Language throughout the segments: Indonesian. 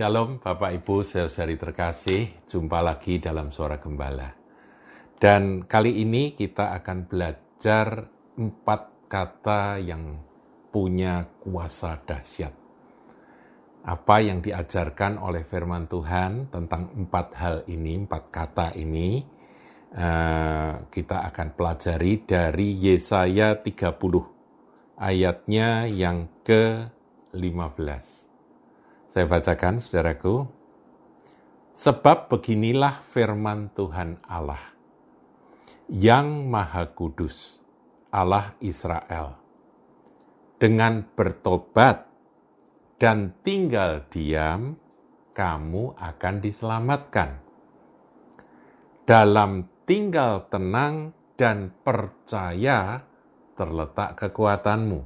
Shalom Bapak Ibu saudari terkasih, jumpa lagi dalam Suara Gembala. Dan kali ini kita akan belajar empat kata yang punya kuasa dahsyat. Apa yang diajarkan oleh firman Tuhan tentang empat hal ini, empat kata ini, uh, kita akan pelajari dari Yesaya 30, ayatnya yang ke-15. Saya bacakan, saudaraku. Sebab beginilah firman Tuhan Allah, yang Maha Kudus, Allah Israel. Dengan bertobat dan tinggal diam, kamu akan diselamatkan. Dalam tinggal tenang dan percaya terletak kekuatanmu.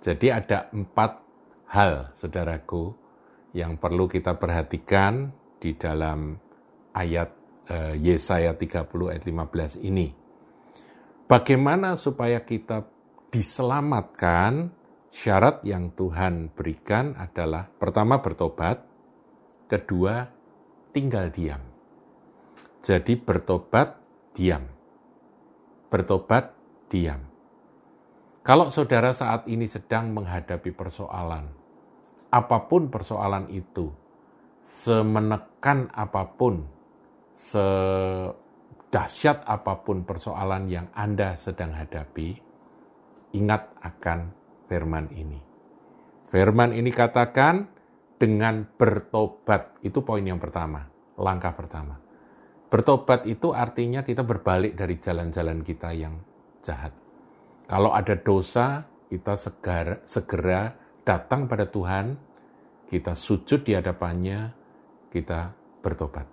Jadi ada empat hal, saudaraku, yang perlu kita perhatikan di dalam ayat uh, Yesaya 30 ayat 15 ini. Bagaimana supaya kita diselamatkan? Syarat yang Tuhan berikan adalah pertama bertobat, kedua tinggal diam. Jadi bertobat diam. Bertobat diam. Kalau saudara saat ini sedang menghadapi persoalan, apa pun persoalan itu, semenekan apa pun, sedahsyat apa pun persoalan yang Anda sedang hadapi, ingat akan firman ini. Firman ini katakan dengan bertobat, itu poin yang pertama, langkah pertama. Bertobat itu artinya kita berbalik dari jalan-jalan kita yang jahat. Kalau ada dosa, kita segera, segera datang pada Tuhan, kita sujud di hadapannya, kita bertobat.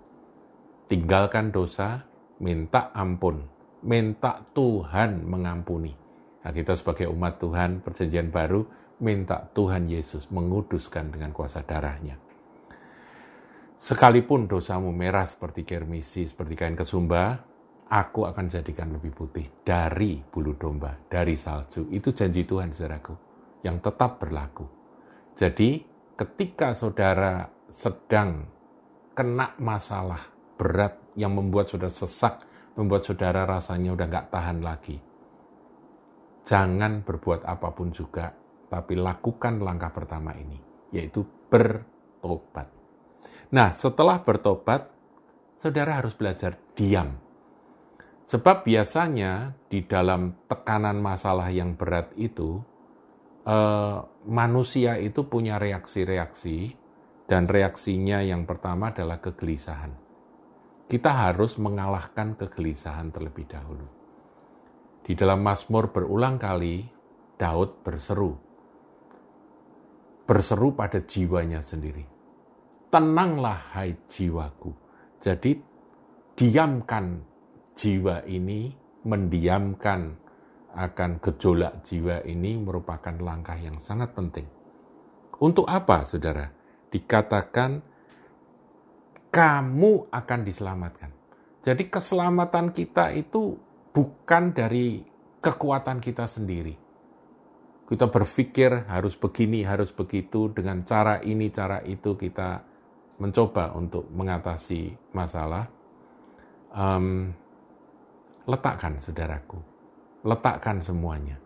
Tinggalkan dosa, minta ampun, minta Tuhan mengampuni. Nah, kita sebagai umat Tuhan perjanjian baru minta Tuhan Yesus menguduskan dengan kuasa darahnya. Sekalipun dosamu merah seperti kermisi, seperti kain kesumba, aku akan jadikan lebih putih dari bulu domba, dari salju. Itu janji Tuhan, saudaraku yang tetap berlaku. Jadi, ketika saudara sedang kena masalah berat yang membuat saudara sesak, membuat saudara rasanya udah nggak tahan lagi, jangan berbuat apa pun juga, tapi lakukan langkah pertama ini, yaitu bertobat. Nah, setelah bertobat, saudara harus belajar diam. Sebab biasanya di dalam tekanan masalah yang berat itu, uh, manusia itu punya reaksi-reaksi dan reaksinya yang pertama adalah kegelisahan. Kita harus mengalahkan kegelisahan terlebih dahulu. Di dalam Mazmur berulang kali Daud berseru. Berseru pada jiwanya sendiri. Tenanglah hai jiwaku. Jadi diamkan jiwa ini, mendiamkan akan gejolak jiwa ini merupakan langkah yang sangat penting. Untuk apa, saudara? Dikatakan kamu akan diselamatkan. Jadi keselamatan kita itu bukan dari kekuatan kita sendiri. Kita berpikir harus begini, harus begitu, dengan cara ini, cara itu kita mencoba untuk mengatasi masalah. Um, letakkan, saudaraku, letakkan semuanya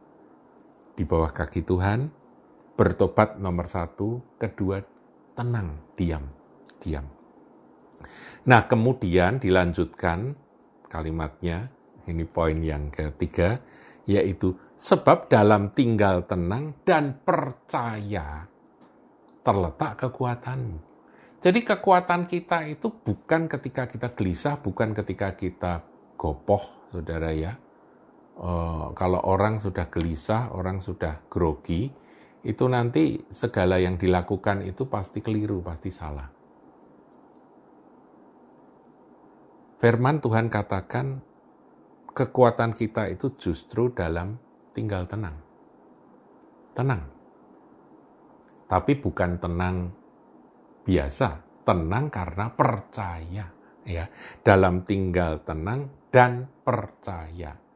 di bawah kaki Tuhan, bertobat nomor satu, kedua tenang, diam, diam. Nah kemudian dilanjutkan kalimatnya, ini poin yang ketiga, yaitu sebab dalam tinggal tenang dan percaya terletak kekuatanmu. Jadi kekuatan kita itu bukan ketika kita gelisah, bukan ketika kita gopoh, saudara ya, uh, kalau orang sudah gelisah, orang sudah grogi, itu nanti segala yang dilakukan itu pasti keliru, pasti salah. Firman Tuhan katakan kekuatan kita itu justru dalam tinggal tenang. Tenang. Tapi bukan tenang biasa, tenang karena percaya ya. Dalam tinggal tenang dan percaya.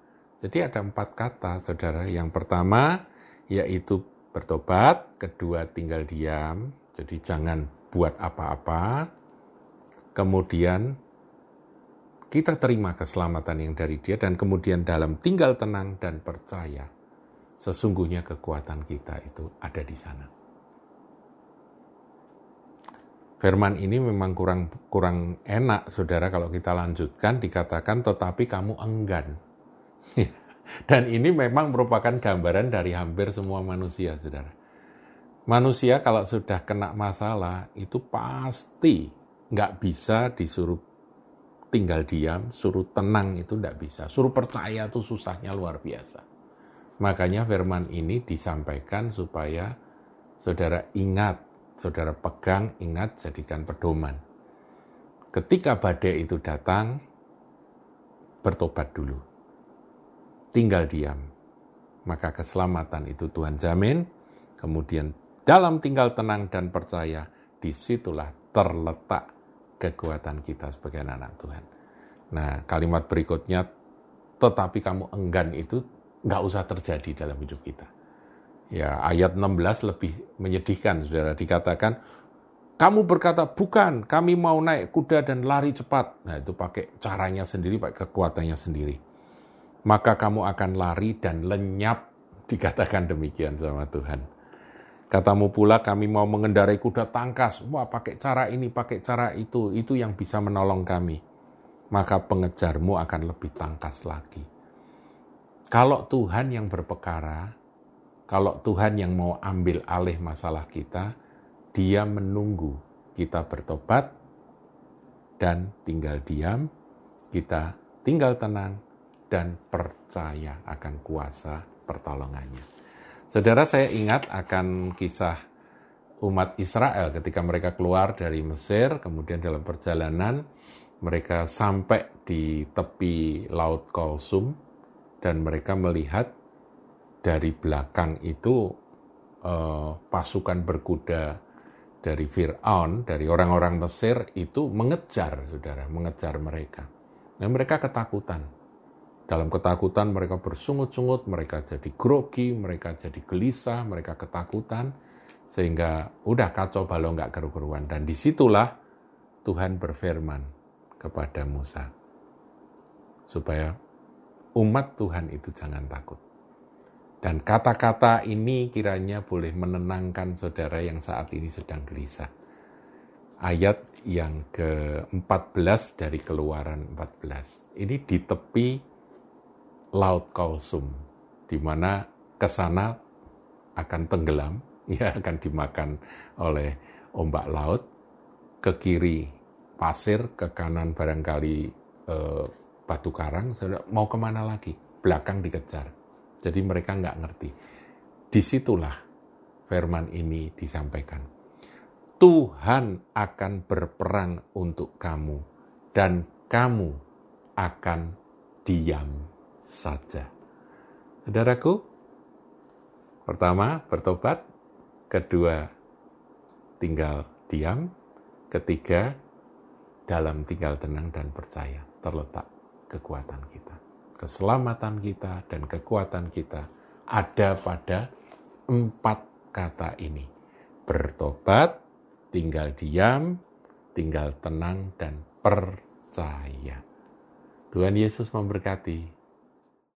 Jadi ada empat kata, saudara. Yang pertama yaitu bertobat, kedua tinggal diam, jadi jangan berbuat apa-apa, kemudian kita terima keselamatan yang dari dia dan kemudian dalam tinggal tenang dan percaya sesungguhnya kekuatan kita itu ada di sana. Firman ini memang kurang kurang enak saudara kalau kita lanjutkan dikatakan tetapi kamu enggan. Dan ini memang merupakan gambaran dari hampir semua manusia saudara. Manusia kalau sudah kena masalah itu pasti nggak bisa disuruh tinggal diam, suruh tenang itu nggak bisa. Suruh percaya itu susahnya luar biasa. Makanya firman ini disampaikan supaya saudara ingat saudara pegang, ingat, jadikan pedoman. Ketika badai itu datang, bertobat dulu. Tinggal diam. Maka keselamatan itu Tuhan jamin. Kemudian dalam tinggal tenang dan percaya, di situlah terletak kekuatan kita sebagai anak Tuhan. Nah, kalimat berikutnya, tetapi kamu enggan itu nggak usah terjadi dalam hidup kita. Ya, ayat 16 lebih menyedihkan, saudara. Dikatakan, kamu berkata, bukan, kami mau naik kuda dan lari cepat. Nah, itu pakai caranya sendiri, pakai kekuatannya sendiri. Maka kamu akan lari dan lenyap, dikatakan demikian sama Tuhan. Katamu pula kami mau mengendarai kuda tangkas. Wah pakai cara ini, pakai cara itu. Itu yang bisa menolong kami. Maka pengejarmu akan lebih tangkas lagi. Kalau Tuhan yang berpekara, kalau Tuhan yang mau ambil alih masalah kita, dia menunggu kita bertobat dan tinggal diam, kita tinggal tenang dan percaya akan kuasa pertolongannya. Saudara saya ingat akan kisah umat Israel ketika mereka keluar dari Mesir, kemudian dalam perjalanan mereka sampai di tepi Laut Kolsum dan mereka melihat dari belakang itu eh, pasukan berkuda dari Fir'aun, dari orang-orang Mesir itu mengejar, saudara, mengejar mereka. Dan mereka ketakutan. Dalam ketakutan mereka bersungut-sungut, mereka jadi grogi, mereka jadi gelisah, mereka ketakutan, sehingga udah kacau balau nggak keru-keruan. Dan di situlah Tuhan berfirman kepada Musa, supaya umat Tuhan itu jangan takut. Dan kata-kata ini kiranya boleh menenangkan saudara yang saat ini sedang gelisah. Ayat yang ke-14 dari keluaran 14. Ini di tepi Laut Kausum, di mana ke sana akan tenggelam, ya akan dimakan oleh ombak laut, ke kiri pasir, ke kanan barangkali eh, batu karang, mau ke mana lagi? Belakang dikejar jadi mereka nggak ngerti. Di situlah firman ini disampaikan. Tuhan akan berperang untuk kamu dan kamu akan diam saja. Saudaraku, pertama bertobat, kedua tinggal diam, ketiga dalam tinggal tenang dan percaya terletak kekuatan kita keselamatan kita, dan kekuatan kita ada pada empat kata ini. Bertobat, tinggal diam, tinggal tenang, dan percaya. Tuhan Yesus memberkati.